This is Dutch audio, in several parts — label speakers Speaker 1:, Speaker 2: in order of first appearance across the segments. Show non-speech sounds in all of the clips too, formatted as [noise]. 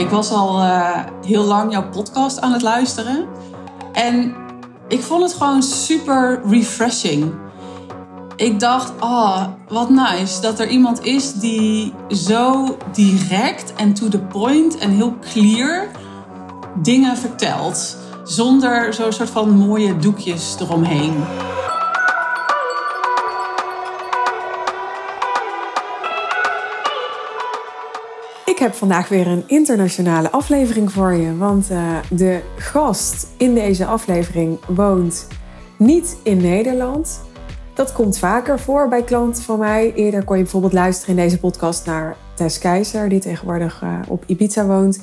Speaker 1: ik was al uh, heel lang jouw podcast aan het luisteren. En ik vond het gewoon super refreshing. Ik dacht, oh, wat nice dat er iemand is die zo direct en to the point en heel clear dingen vertelt. Zonder zo'n soort van mooie doekjes eromheen.
Speaker 2: Ik heb vandaag weer een internationale aflevering voor je. Want uh, de gast in deze aflevering woont niet in Nederland. Dat komt vaker voor bij klanten van mij. Eerder kon je bijvoorbeeld luisteren in deze podcast naar Tess Keizer, die tegenwoordig uh, op Ibiza woont.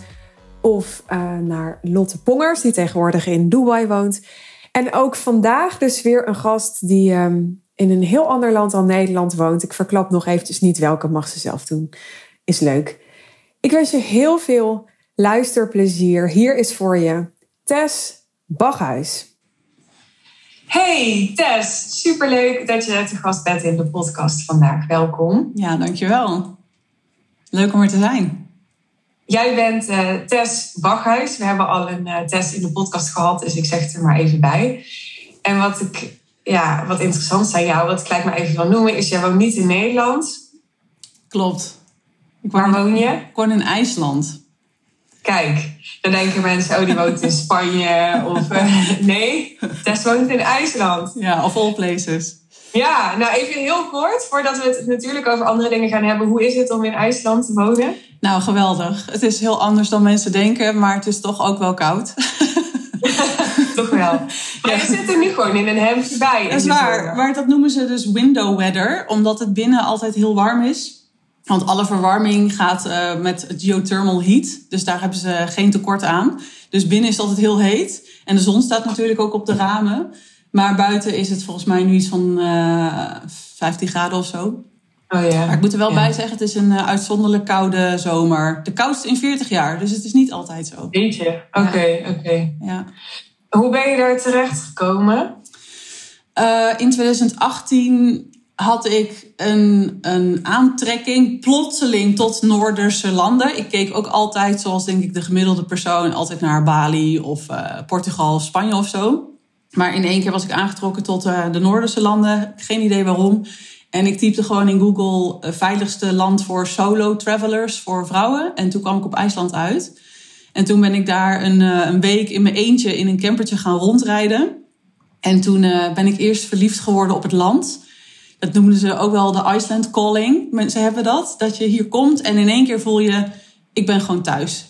Speaker 2: Of uh, naar Lotte Pongers, die tegenwoordig in Dubai woont. En ook vandaag dus weer een gast die um, in een heel ander land dan Nederland woont. Ik verklap nog eventjes niet welke, mag ze zelf doen. Is leuk. Ik wens je heel veel luisterplezier. Hier is voor je Tess Baghuis.
Speaker 3: Hey Tess, superleuk dat je te gast bent in de podcast vandaag. Welkom.
Speaker 1: Ja, dankjewel. Leuk om er te zijn.
Speaker 3: Jij bent uh, Tess Baghuis. We hebben al een uh, Tess in de podcast gehad, dus ik zeg het er maar even bij. En wat, ik, ja, wat interessant is aan jou, wat ik gelijk maar even wil noemen, is jij woont niet in Nederland.
Speaker 1: Klopt.
Speaker 3: Waar woon je? Ik
Speaker 1: woon in IJsland.
Speaker 3: Kijk, dan denken mensen, oh, die woont in Spanje. Of uh, [laughs] nee, Tess woont in IJsland.
Speaker 1: Ja, of all places.
Speaker 3: Ja, nou even heel kort, voordat we het natuurlijk over andere dingen gaan hebben. Hoe is het om in IJsland te wonen?
Speaker 1: Nou, geweldig. Het is heel anders dan mensen denken, maar het is toch ook wel koud. [laughs]
Speaker 3: toch wel. Maar ja. je zit er nu gewoon in een hemdje bij.
Speaker 1: Dat is waar. Maar dat noemen ze dus window weather, omdat het binnen altijd heel warm is. Want alle verwarming gaat uh, met geothermal heat. Dus daar hebben ze geen tekort aan. Dus binnen is het altijd heel heet. En de zon staat natuurlijk ook op de ramen. Maar buiten is het volgens mij nu iets van uh, eh, 15 graden of zo.
Speaker 3: Oh ja.
Speaker 1: Maar ik moet er wel bij zeggen, het is een uh, uitzonderlijk koude zomer. De koudste in 40 jaar, dus het is niet altijd zo.
Speaker 3: Weet je? Oké, oké.
Speaker 1: Ja.
Speaker 3: Hoe ben je daar terecht gekomen?
Speaker 1: in 2018 had ik een, een aantrekking plotseling tot Noorderse landen. Ik keek ook altijd, zoals denk ik de gemiddelde persoon, altijd naar Bali of uh, Portugal of Spanje of zo. Maar in één keer was ik aangetrokken tot uh, de Noorderse landen. Geen idee waarom. En ik typte gewoon in Google uh, veiligste land voor solo travelers voor vrouwen. En toen kwam ik op IJsland uit. En toen ben ik daar een, een week in mijn eentje in een campertje gaan rondrijden. En toen ben ik eerst verliefd geworden op het land. Dat noemden ze ook wel de Iceland calling. Mensen hebben dat. Dat je hier komt en in één keer voel je, ik ben gewoon thuis.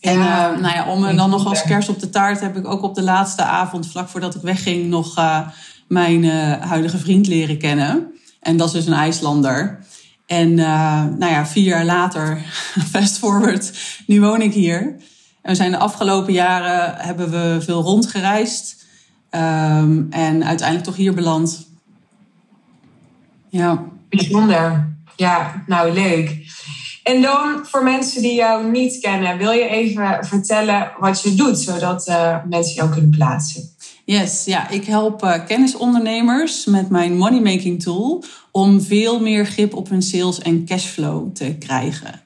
Speaker 1: En uh, nou ja, om dan nog als kers op de taart heb ik ook op de laatste avond, vlak voordat ik wegging, nog uh, mijn uh, huidige vriend leren kennen. En dat is dus een IJslander. En nou ja, vier jaar later, [laughs] fast forward, nu woon ik hier. En we zijn de afgelopen jaren hebben we veel rondgereisd. Um, en uiteindelijk toch hier beland. Ja.
Speaker 3: Bijzonder. Ja, nou leuk. En dan voor mensen die jou niet kennen, wil je even vertellen wat je doet, zodat uh, mensen jou kunnen plaatsen?
Speaker 1: Yes, ja, ik help uh, kennisondernemers met mijn money making tool om veel meer grip op hun sales en cashflow te krijgen.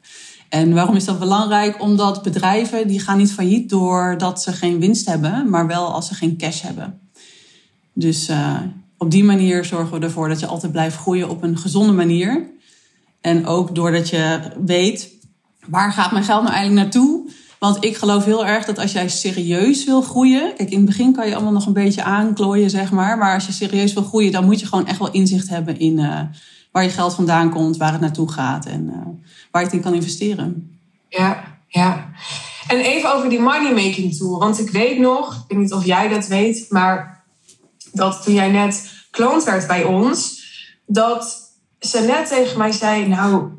Speaker 1: En waarom is dat belangrijk? Omdat bedrijven die gaan niet failliet doordat ze geen winst hebben, maar wel als ze geen cash hebben. Dus uh, op die manier zorgen we ervoor dat je altijd blijft groeien op een gezonde manier. En ook doordat je weet, waar gaat mijn geld nou eigenlijk naartoe? Want ik geloof heel erg dat als jij serieus wil groeien. Kijk, in het begin kan je allemaal nog een beetje aanklooien, zeg maar. Maar als je serieus wil groeien, dan moet je gewoon echt wel inzicht hebben in uh, waar je geld vandaan komt, waar het naartoe gaat en uh, waar je het in kan investeren.
Speaker 3: Ja, ja. En even over die money making tool. Want ik weet nog, ik weet niet of jij dat weet, maar dat toen jij net klant werd bij ons, dat ze net tegen mij zei: Nou,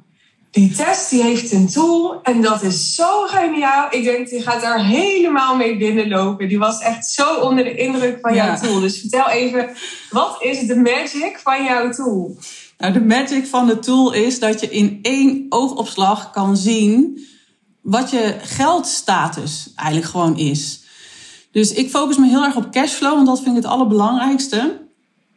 Speaker 3: die test die heeft een tool en dat is zo geniaal. Ik denk, die gaat daar helemaal mee binnenlopen. Die was echt zo onder de indruk van jouw tool. Dus vertel even, wat is de magic van jouw tool?
Speaker 1: Nou, de magic van de tool is dat je in één oogopslag kan zien wat je geldstatus eigenlijk gewoon is. Dus ik focus me heel erg op cashflow, want dat vind ik het allerbelangrijkste.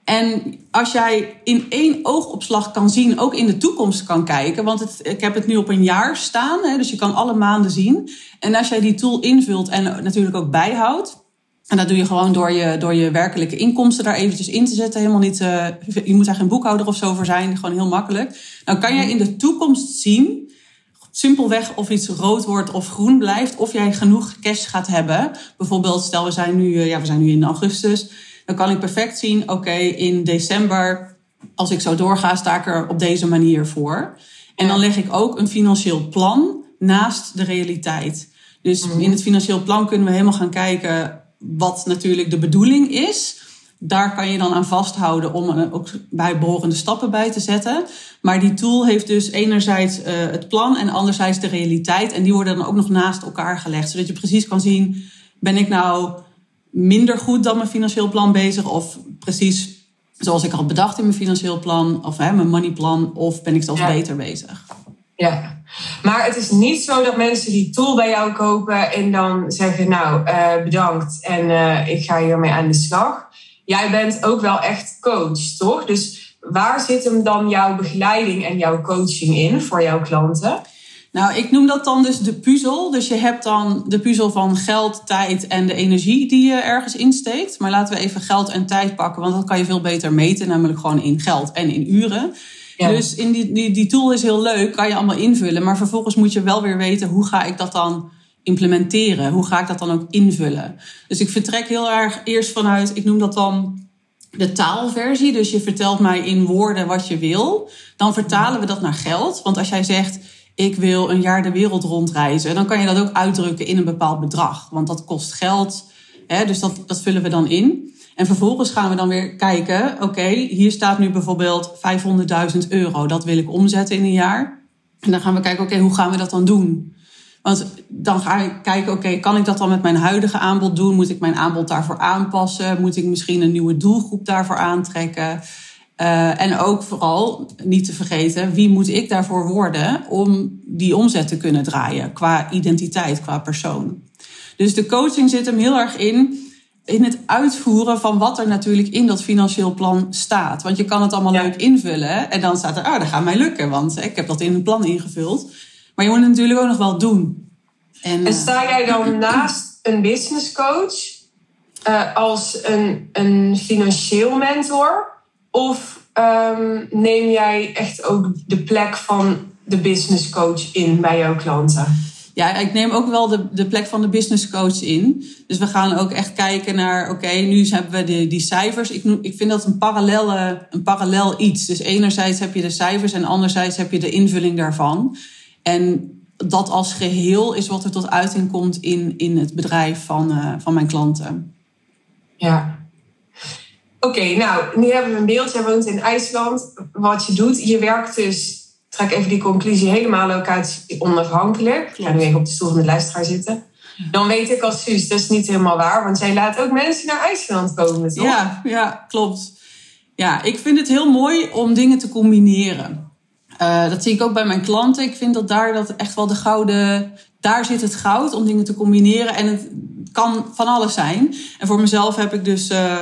Speaker 1: En als jij in één oogopslag kan zien, ook in de toekomst kan kijken, want het, ik heb het nu op een jaar staan, hè, dus je kan alle maanden zien. En als jij die tool invult en natuurlijk ook bijhoudt, en dat doe je gewoon door je, door je werkelijke inkomsten daar eventjes in te zetten. Helemaal niet, uh, je moet daar geen boekhouder of zo voor zijn, gewoon heel makkelijk. Dan kan jij in de toekomst zien, simpelweg of iets rood wordt of groen blijft, of jij genoeg cash gaat hebben. Bijvoorbeeld, stel we zijn nu, ja, we zijn nu in augustus dan kan ik perfect zien, oké, in december, als ik zo doorga, sta ik er op deze manier voor. En dan leg ik ook een financieel plan naast de realiteit. Dus mhm. in het financieel plan kunnen we helemaal gaan kijken wat natuurlijk de bedoeling is. Daar kan je dan aan vasthouden om er ook bijbehorende stappen bij te zetten. Maar die tool heeft dus enerzijds uh, het plan en anderzijds de realiteit. En die worden dan ook nog naast elkaar gelegd. Zodat je precies kan zien, ben ik nou minder goed dan mijn financieel plan bezig? Of precies zoals ik had bedacht in mijn financieel plan, of hè, mijn moneyplan, of ben ik zelfs beter bezig?
Speaker 3: Ja, maar het is niet zo dat mensen die tool bij jou kopen en dan zeggen: Nou, uh, bedankt en uh, ik ga hiermee aan de slag. Jij bent ook wel echt coach, toch? Dus waar zit hem dan jouw begeleiding en jouw coaching in voor jouw klanten?
Speaker 1: Nou, ik noem dat dan dus de puzzel. Dus je hebt dan de puzzel van geld, tijd en de energie die je ergens insteekt. Maar laten we even geld en tijd pakken, want dat kan je veel beter meten, namelijk gewoon in geld en in uren. Dus in die, die, die tool is heel leuk, kan je allemaal invullen. Maar vervolgens moet je wel weer weten hoe ga ik dat dan implementeren? Hoe ga ik dat dan ook invullen? Dus ik vertrek heel erg eerst vanuit, ik noem dat dan de taalversie. Dus je vertelt mij in woorden wat je wil. Dan vertalen we dat naar geld. Want als jij zegt ik wil een jaar de wereld rondreizen, dan kan je dat ook uitdrukken in een bepaald bedrag. Want dat kost geld. Hè, dus dat, dat vullen we dan in. En vervolgens gaan we dan weer kijken, oké, hier staat nu bijvoorbeeld 500.000 euro. Dat wil ik omzetten in een jaar. En dan gaan we kijken, oké, hoe gaan we dat dan doen? Want dan ga ik kijken, oké, kan ik dat dan met mijn huidige aanbod doen? Moet ik mijn aanbod daarvoor aanpassen? Moet ik misschien een nieuwe doelgroep daarvoor aantrekken? Uh, en ook vooral, niet te vergeten, wie moet ik daarvoor worden om die omzet te kunnen draaien qua identiteit, qua persoon. Dus de coaching zit hem heel erg in, in het uitvoeren van wat er natuurlijk in dat financieel plan staat. Want je kan het allemaal leuk invullen en dan staat er, ah, dat gaat mij lukken, want ik heb dat in een plan ingevuld. Maar je moet het natuurlijk ook nog wel doen.
Speaker 3: En, en sta jij dan [clears throat] naast een business coach uh, als een, een financieel mentor? Of um, neem jij echt ook de plek van de business coach in bij jouw klanten?
Speaker 1: Ja, ik neem ook wel de, de plek van de business coach in. Dus we gaan ook echt kijken naar, oké, nu hebben we de, die cijfers. Ik, ik vind dat een, parallelle, een parallel iets. Dus enerzijds heb je de cijfers en anderzijds heb je de invulling daarvan. En dat als geheel is wat er tot uiting komt in, in het bedrijf van, uh, van mijn klanten.
Speaker 3: Ja, Oké, nou, nu hebben we een beeld. Jij woont in IJsland. Wat je doet, je werkt dus, trek even die conclusie, helemaal locatie onafhankelijk. Ik ga nu even op de stoel van de luisteraar zitten. Dan weet ik als Suus, dat is niet helemaal waar. Want jij laat ook mensen naar IJsland komen, toch?
Speaker 1: Ja, ja klopt. Ja, ik vind het heel mooi om dingen te combineren. Uh, dat zie ik ook bij mijn klanten. Ik vind dat daar dat echt wel de gouden... Daar zit het goud om dingen te combineren. En het kan van alles zijn. En voor mezelf heb ik dus... Uh,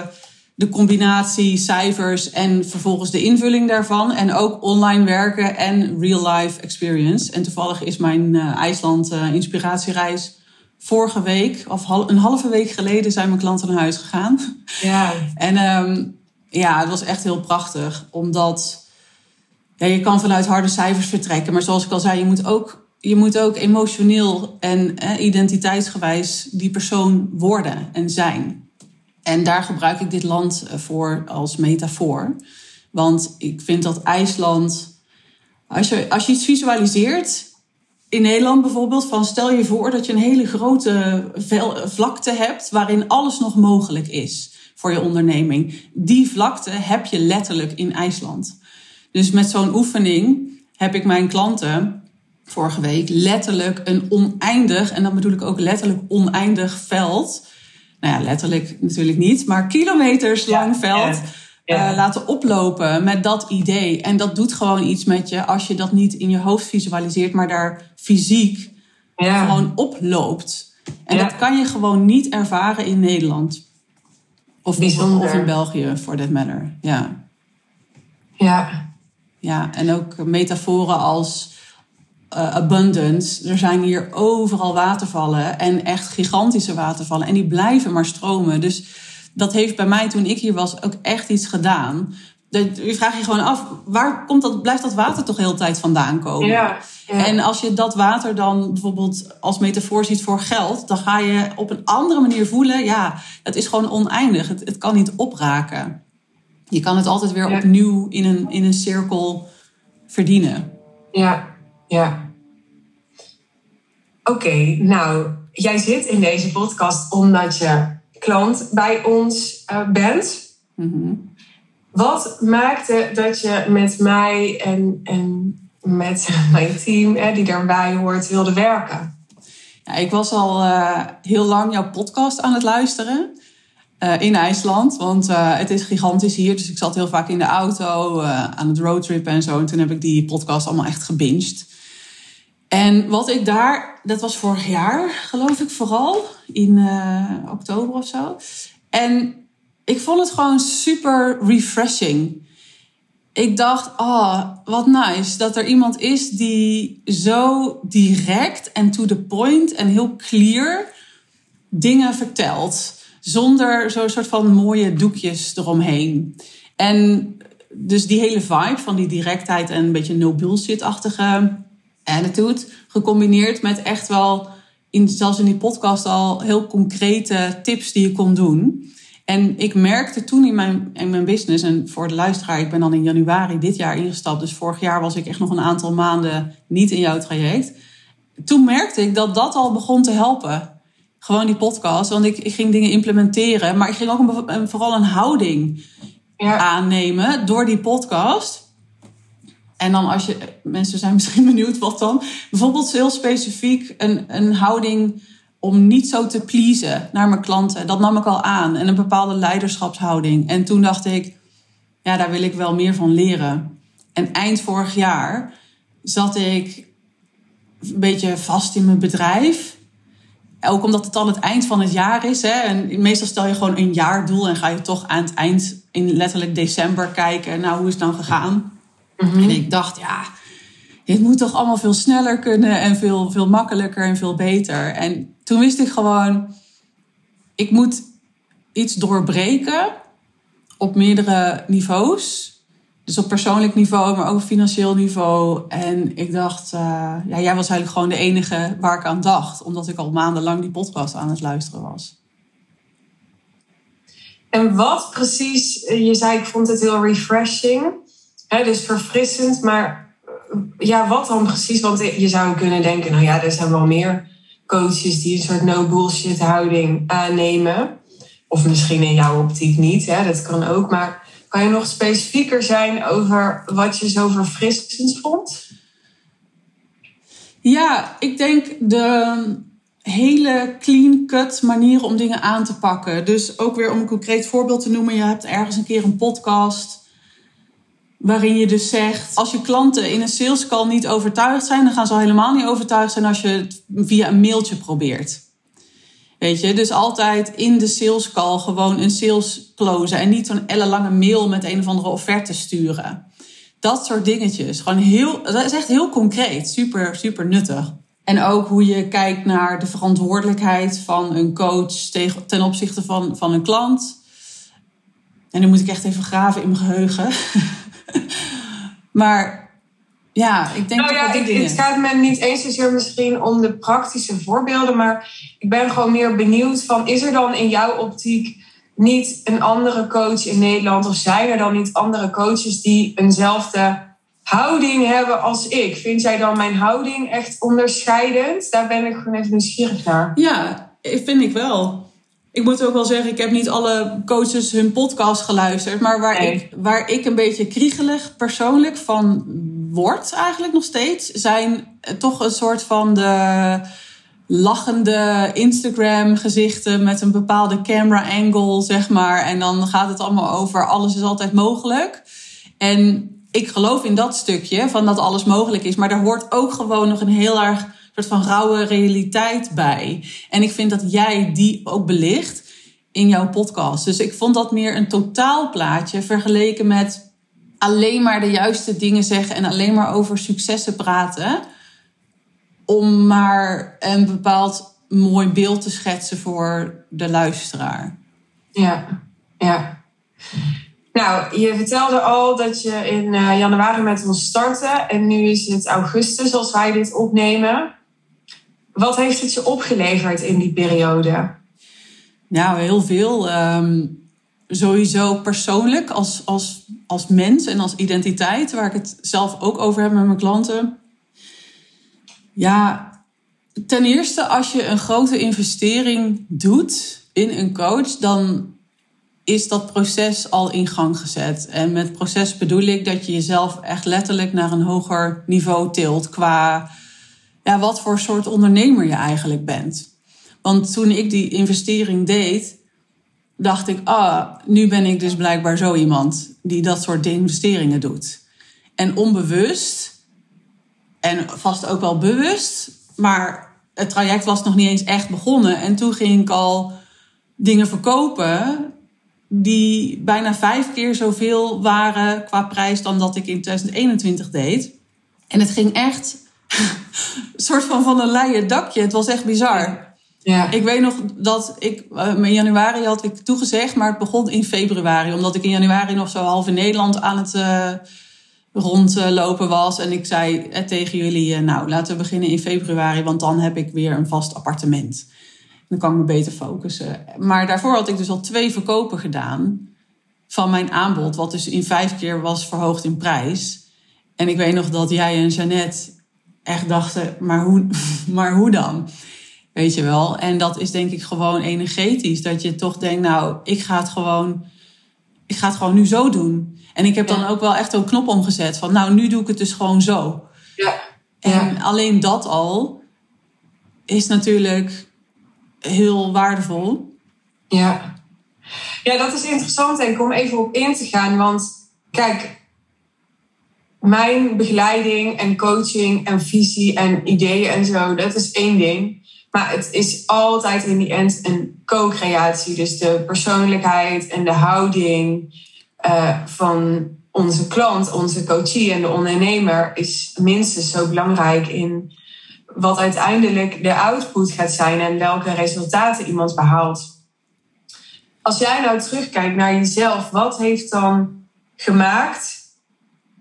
Speaker 1: de combinatie cijfers en vervolgens de invulling daarvan. En ook online werken en real-life experience. En toevallig is mijn uh, IJsland uh, inspiratiereis vorige week, of een halve week geleden, zijn mijn klanten naar huis gegaan.
Speaker 3: Ja. [laughs]
Speaker 1: En um, ja, het was echt heel prachtig. Omdat ja, je kan vanuit harde cijfers vertrekken. Maar zoals ik al zei, je moet ook, je moet ook emotioneel en eh, identiteitsgewijs die persoon worden en zijn. En daar gebruik ik dit land eh, voor als metafoor. Want ik vind dat IJsland, als je, als je iets visualiseert, in Nederland bijvoorbeeld, van stel je voor dat je een hele grote vlakte hebt waarin alles nog mogelijk is voor je onderneming. Die vlakte heb je letterlijk in IJsland. Dus met zo'n oefening heb ik mijn klanten vorige week letterlijk een oneindig, en dat bedoel ik ook letterlijk oneindig veld nou ja, letterlijk natuurlijk niet, maar kilometers lang veld uh, laten oplopen met dat idee. En dat doet gewoon iets met je als je dat niet in je hoofd visualiseert, maar daar fysiek gewoon oploopt. En dat kan je gewoon niet ervaren in Nederland. Of, of in België, for that matter. Ja.
Speaker 3: Ja.
Speaker 1: Ja, en ook metaforen als eh, abundance. Er zijn hier overal watervallen en echt gigantische watervallen. En die blijven maar stromen. Dus dat heeft bij mij toen ik hier was ook echt iets gedaan. Dat- Je vraagt je gewoon af, waar komt dat, blijft dat water toch de hele tijd vandaan komen?
Speaker 3: Ja. ja.
Speaker 1: En als je dat water dan bijvoorbeeld als metafoor ziet voor geld, dan ga je op een andere manier voelen, ja, het is gewoon oneindig. Het, het kan niet opraken. Je kan het altijd weer
Speaker 3: Ja.
Speaker 1: opnieuw in een, in een cirkel verdienen.
Speaker 3: Ja, ja. Oké, nou, jij zit in deze podcast omdat je klant bij ons eh, bent.
Speaker 1: Mhm.
Speaker 3: Wat maakte dat je met mij en, en met [laughs] mijn team, hè, die daarbij hoort, wilde werken?
Speaker 1: Ja, ik was al eh, heel lang jouw podcast aan het luisteren. Eh, in IJsland, want eh, het is gigantisch hier. Dus ik zat heel vaak in de auto eh, aan het roadtrippen en zo. En toen heb ik die podcast allemaal echt gebinged. En wat ik daar, dat was vorig jaar, geloof ik vooral, in oktober of zo. En ik vond het gewoon super refreshing. Ik dacht, oh, wat nice dat er iemand is die zo direct en to the point en heel clear dingen vertelt. Zonder zo'n soort van mooie doekjes eromheen. En dus die hele vibe van die directheid en een beetje no bullshit-achtige attitude. Gecombineerd met echt wel, in, zelfs in die podcast al, heel concrete tips die je kon doen. En ik merkte toen in mijn, in mijn business, en voor de luisteraar, ik ben dan in januari dit jaar ingestapt. Dus vorig jaar was ik echt nog een aantal maanden niet in jouw traject. Toen merkte ik dat dat al begon te helpen. Gewoon die podcast, want ik, ik ging dingen implementeren. Maar ik ging ook een, een- vooral een houding
Speaker 3: Ja,
Speaker 1: aannemen door die podcast. En dan als je, mensen zijn [laughs] misschien benieuwd wat dan. Bijvoorbeeld heel specifiek een, een houding om niet zo te pleasen naar mijn klanten. Dat nam ik al aan. En een bepaalde leiderschapshouding. En toen dacht ik, ja, daar wil ik wel meer van leren. En eind vorig jaar zat ik een beetje vast in mijn bedrijf. Ook omdat het dan het eind van het jaar is. Hè? En meestal stel je gewoon een jaardoel en ga je toch aan het eind in letterlijk december kijken. Nou, hoe is het dan gegaan? En ik dacht, ja, dit moet toch allemaal veel sneller kunnen en veel, veel makkelijker en veel beter. En toen wist ik gewoon, ik moet iets doorbreken op meerdere niveaus. Dus op persoonlijk niveau, maar ook financieel niveau. En ik dacht, eh, ja, jij was eigenlijk gewoon de enige waar ik aan dacht. Omdat ik al maandenlang die podcast aan het luisteren was.
Speaker 3: En wat precies, eh, je zei ik vond het heel refreshing, hè, dus verfrissend, maar eh, ja, wat dan precies? Want je zou kunnen denken, nou ja, er zijn wel meer coaches die een soort no bullshit houding aannemen. Of misschien in jouw optiek niet, hè, dat kan ook. Maar kan je nog specifieker zijn over wat je zo verfrissend vond?
Speaker 1: Ja, ik denk de hele clean-cut manier om dingen aan te pakken. Dus ook weer om een concreet voorbeeld te noemen. Je hebt ergens een keer een podcast waarin je dus zegt... als je klanten in een sales call niet overtuigd zijn... dan gaan ze al helemaal niet overtuigd zijn als je het via een mailtje probeert. Weet je, dus altijd in de sales call gewoon een sales closen... en niet zo'n ellenlange mail met een of andere offerte sturen. Dat soort dingetjes. Gewoon heel, dat is echt heel concreet. Super, super nuttig. En ook hoe je kijkt naar de verantwoordelijkheid van een coach ten opzichte van, van een klant. En nu moet ik echt even graven in mijn geheugen. [laughs] maar ja, ik denk
Speaker 3: Nou ja, ik,
Speaker 1: dingen.
Speaker 3: het gaat me niet eens zozeer misschien om de praktische voorbeelden, maar ik ben gewoon meer benieuwd van, is er dan in jouw optiek niet een andere coach in Nederland of zijn er dan niet andere coaches die eenzelfde houding hebben als ik? Vind jij dan mijn houding echt onderscheidend? Daar ben ik gewoon even nieuwsgierig naar.
Speaker 1: Ja, vind ik wel. Ik moet ook wel zeggen, ik heb niet alle coaches hun podcast geluisterd. Maar waar,
Speaker 3: Nee.
Speaker 1: ik, waar ik een beetje kriegelig persoonlijk van word, eigenlijk nog steeds, zijn toch een soort van de lachende Instagram gezichten met een bepaalde camera angle, zeg maar. En dan gaat het allemaal over alles is altijd mogelijk. En ik geloof in dat stukje van dat alles mogelijk is. Maar daar hoort ook gewoon nog een heel erg soort van rauwe realiteit bij. En ik vind dat jij die ook belicht in jouw podcast. Dus ik vond dat meer een totaalplaatje vergeleken met alleen maar de juiste dingen zeggen en alleen maar over successen praten. Om maar een bepaald mooi beeld te schetsen voor de luisteraar.
Speaker 3: Ja, ja. Nou, je vertelde al dat je in uh, januari met ons startte en nu is het augustus als wij dit opnemen. Wat heeft het je opgeleverd in die periode?
Speaker 1: Nou, heel veel. Um, sowieso persoonlijk als, als, als mens en als identiteit, waar ik het zelf ook over heb met mijn klanten. Ja, ten eerste, als je een grote investering doet in een coach, dan is dat proces al in gang gezet. En met proces bedoel ik dat je jezelf echt letterlijk naar een hoger niveau tilt qua ja, wat voor soort ondernemer je eigenlijk bent. Want toen ik die investering deed, dacht ik, ah, nu ben ik dus blijkbaar zo iemand die dat soort investeringen doet. En onbewust, en vast ook wel bewust, maar het traject was nog niet eens echt begonnen. En toen ging ik al dingen verkopen die bijna vijf keer zoveel waren qua prijs dan dat ik in 2021 deed. En het ging echt [laughs] een soort van van een leien dakje. Het was echt bizar. Ja. Ik weet nog dat ik uh, in januari had ik toegezegd, maar het begon in februari. Omdat ik in januari nog zo half in Nederland aan het uh, rondlopen was. En ik zei eh, tegen jullie, nou laten we beginnen in februari, want dan heb ik weer een vast appartement. Dan kan ik me beter focussen. Maar daarvoor had ik dus al twee verkopen gedaan van mijn aanbod, wat dus in vijf keer was verhoogd in prijs. En ik weet nog dat jij en Jeannette echt dachten, maar hoe, [laughs] maar hoe dan? Weet je wel? En dat is denk ik gewoon energetisch. Dat je toch denkt, nou, ik ga het gewoon, ik ga het gewoon nu zo doen. En ik heb dan ook wel echt een knop omgezet van, nou, nu doe ik het dus gewoon zo. Ja. En alleen dat al is natuurlijk heel waardevol.
Speaker 3: Ja. Ja, dat is interessant denk ik om even op in te gaan. Want kijk, mijn begeleiding en coaching en visie en ideeën en zo, dat is één ding. Het is altijd in die end een co-creatie. Dus de persoonlijkheid en de houding uh, van onze klant, onze coachie en de ondernemer is minstens zo belangrijk in wat uiteindelijk de output gaat zijn en welke resultaten iemand behaalt. Als jij nou terugkijkt naar jezelf, wat heeft dan gemaakt,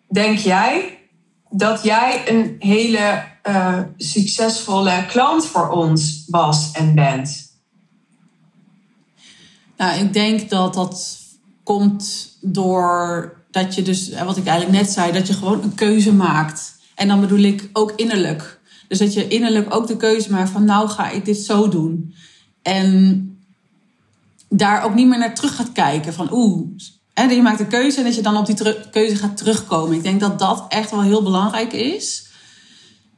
Speaker 3: denk jij, dat jij een hele uh, succesvolle klant voor ons was en bent?
Speaker 1: Nou, ik denk dat dat komt door dat je dus, eh, wat ik eigenlijk net zei, dat je gewoon een keuze maakt. En dan bedoel ik ook innerlijk. Dus dat je innerlijk ook de keuze maakt van nou ga ik dit zo doen. En daar ook niet meer naar terug gaat kijken van oeh, je maakt een keuze en dat je dan op die keuze gaat terugkomen. Ik denk dat dat echt wel heel belangrijk is.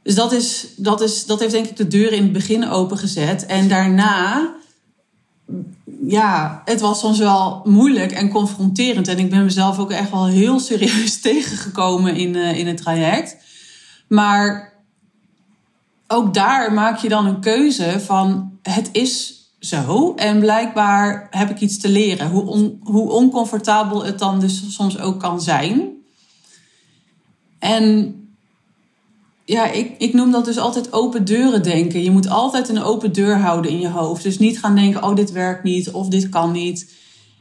Speaker 1: Dus dat, is, dat, is, dat heeft denk ik de deur in het begin opengezet. En daarna, ja, het was soms wel moeilijk en confronterend. En ik ben mezelf ook echt wel heel serieus [laughs] tegengekomen in, uh, in het traject. Maar ook daar maak je dan een keuze van het is zo. En blijkbaar heb ik iets te leren. Hoe, hoe oncomfortabel het dan dus soms ook kan zijn. En ja, ik, ik noem dat dus altijd open deuren denken. Je moet altijd een open deur houden in je hoofd. Dus niet gaan denken, oh, dit werkt niet of dit kan niet.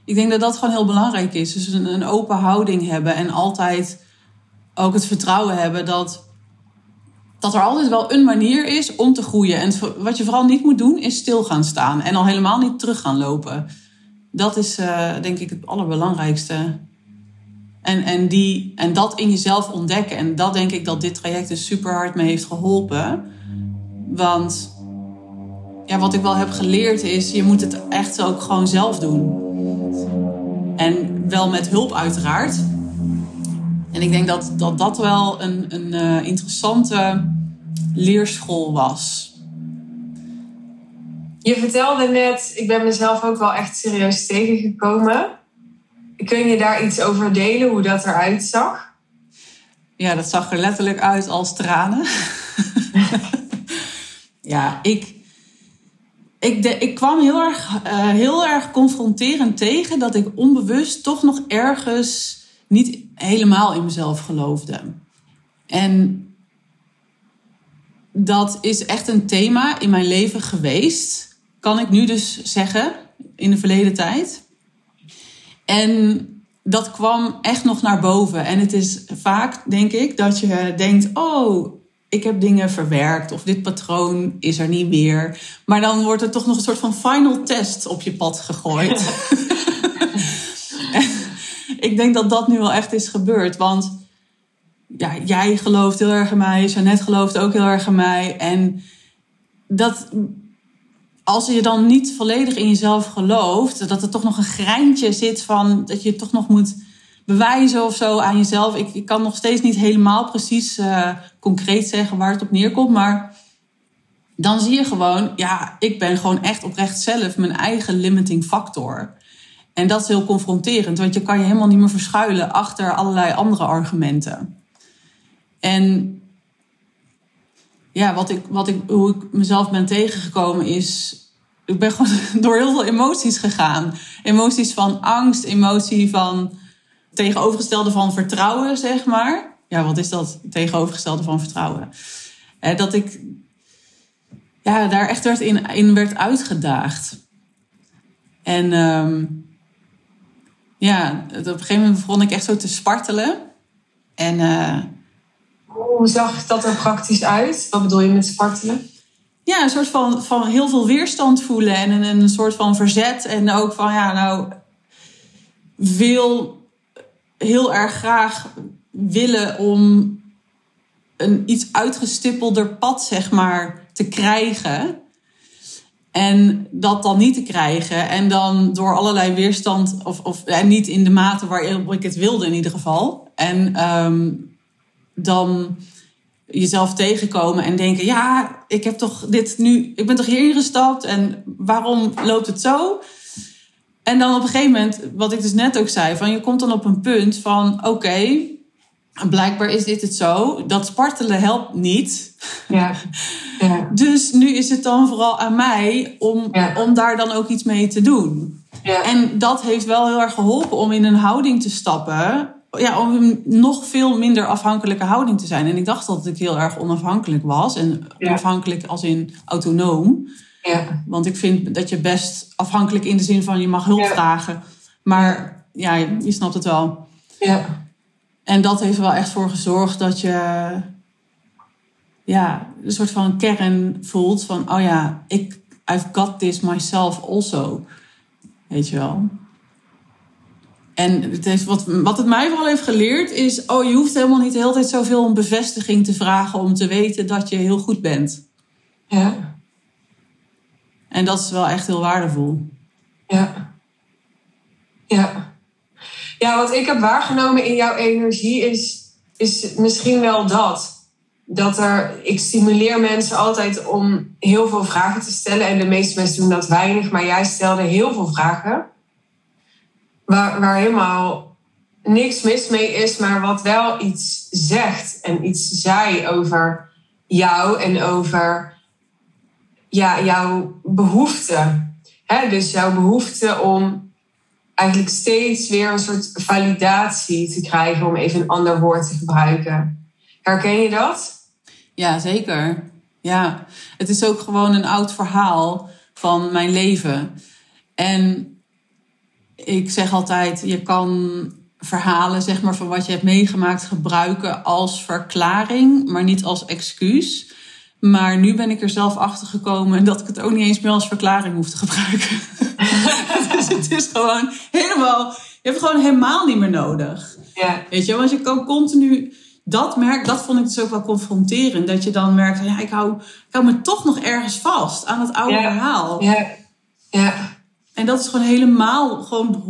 Speaker 1: Ik denk dat dat gewoon heel belangrijk is. Dus een, een open houding hebben en altijd ook het vertrouwen hebben dat, dat er altijd wel een manier is om te groeien. En wat je vooral niet moet doen, is stil gaan staan en al helemaal niet terug gaan lopen. Dat is uh, denk ik het allerbelangrijkste. En, en, die, en dat in jezelf ontdekken. En dat denk ik dat dit traject dus super hard mee heeft geholpen. Want ja, wat ik wel heb geleerd is, je moet het echt ook gewoon zelf doen. En wel met hulp uiteraard. En ik denk dat dat, dat wel een, een uh, interessante leerschool was.
Speaker 3: Je vertelde net, ik ben mezelf ook wel echt serieus tegengekomen. Kun je daar iets over delen, hoe dat eruit zag?
Speaker 1: Ja, dat zag er letterlijk uit als tranen. [laughs] ja, ik, ik, de, ik kwam heel erg, uh, heel erg confronterend tegen dat ik onbewust toch nog ergens niet helemaal in mezelf geloofde. En dat is echt een thema in mijn leven geweest, kan ik nu dus zeggen, in de verleden tijd. En dat kwam echt nog naar boven. En het is vaak, denk ik, dat je denkt: oh, ik heb dingen verwerkt of dit patroon is er niet meer. Maar dan wordt er toch nog een soort van final test op je pad gegooid. [laughs] ik denk dat dat nu wel echt is gebeurd. Want ja, jij gelooft heel erg in mij, Jeannette gelooft ook heel erg in mij. En dat, als je dan niet volledig in jezelf gelooft, dat er toch nog een greintje zit van dat je toch nog moet bewijzen of zo aan jezelf. Ik, ik kan nog steeds niet helemaal precies uh, concreet zeggen waar het op neerkomt, maar dan zie je gewoon, ja, ik ben gewoon echt oprecht zelf mijn eigen limiting factor. En dat is heel confronterend, want je kan je helemaal niet meer verschuilen achter allerlei andere argumenten. En ja, wat ik, wat ik, hoe ik mezelf ben tegengekomen is. Ik ben gewoon [laughs] door heel veel emoties gegaan. Emoties van angst, emotie van tegenovergestelde van vertrouwen, zeg maar. Ja, wat is dat tegenovergestelde van vertrouwen? Eh, dat ik ja, daar echt werd in, werd uitgedaagd. En um, ja, op een gegeven moment begon ik echt zo te spartelen. En uh,
Speaker 3: hoe zag dat er praktisch uit? Wat bedoel je met spartelen?
Speaker 1: Ja, een soort van, van heel veel weerstand voelen en een, een soort van verzet. En ook van, ja, nou, wil heel erg graag willen om een iets uitgestippelder pad, zeg maar, te krijgen. En dat dan niet te krijgen. En dan door allerlei weerstand, of, of en niet in de mate waarin ik het wilde in ieder geval. En um, dan jezelf tegenkomen en denken: ja, ik heb toch dit nu, ik ben toch hier ingestapt en waarom loopt het zo? En dan op een gegeven moment, wat ik dus net ook zei, van je komt dan op een punt van: oké, blijkbaar is dit het zo. Dat spartelen helpt niet. Ja. [laughs] ja. Dus nu is het dan vooral aan mij om, om daar dan ook iets mee te doen. Ja. En dat heeft wel heel erg geholpen om in een houding te stappen ja, om een nog veel minder afhankelijke houding te zijn. En ik dacht dat ik heel erg onafhankelijk was. En onafhankelijk als in autonoom. Ja. Want ik vind dat je best afhankelijk in de zin van je mag hulp vragen. Maar ja, je snapt het wel. Ja. En dat heeft er wel echt voor gezorgd dat je ja, een soort van kern voelt van, oh ja, ik, I've got this myself also. Weet je wel. En het heeft, wat, wat het mij vooral heeft geleerd is: oh, je hoeft helemaal niet de hele tijd zoveel om bevestiging te vragen om te weten dat je heel goed bent. Ja. En dat is wel echt heel waardevol.
Speaker 3: Ja. Ja. Ja, wat ik heb waargenomen in jouw energie is, is misschien wel dat. Dat er, ik stimuleer mensen altijd om heel veel vragen te stellen. En de meeste mensen doen dat weinig, maar jij stelde heel veel vragen waar, helemaal niks mis mee is, maar wat wel iets zegt en iets zei over jou en over ja, jouw behoefte. Dus jouw behoefte om eigenlijk steeds weer een soort validatie te krijgen, om even een ander woord te gebruiken. Herken je dat?
Speaker 1: Ja, zeker. Ja, het is ook gewoon een oud verhaal van mijn leven. En ik zeg altijd, je kan verhalen zeg maar, van wat je hebt meegemaakt gebruiken als verklaring, maar niet als excuus. Maar nu ben ik er zelf achter gekomen dat ik het ook niet eens meer als verklaring hoef te gebruiken. [laughs] dus het is gewoon helemaal, je hebt het gewoon helemaal niet meer nodig. Ja. Weet je, want je kan continu dat merk, dat vond ik dus ook wel confronterend. Dat je dan merkt, ja, ik hou, ik hou me toch nog ergens vast aan het oude verhaal. Ja. ja. En dat is gewoon helemaal, gewoon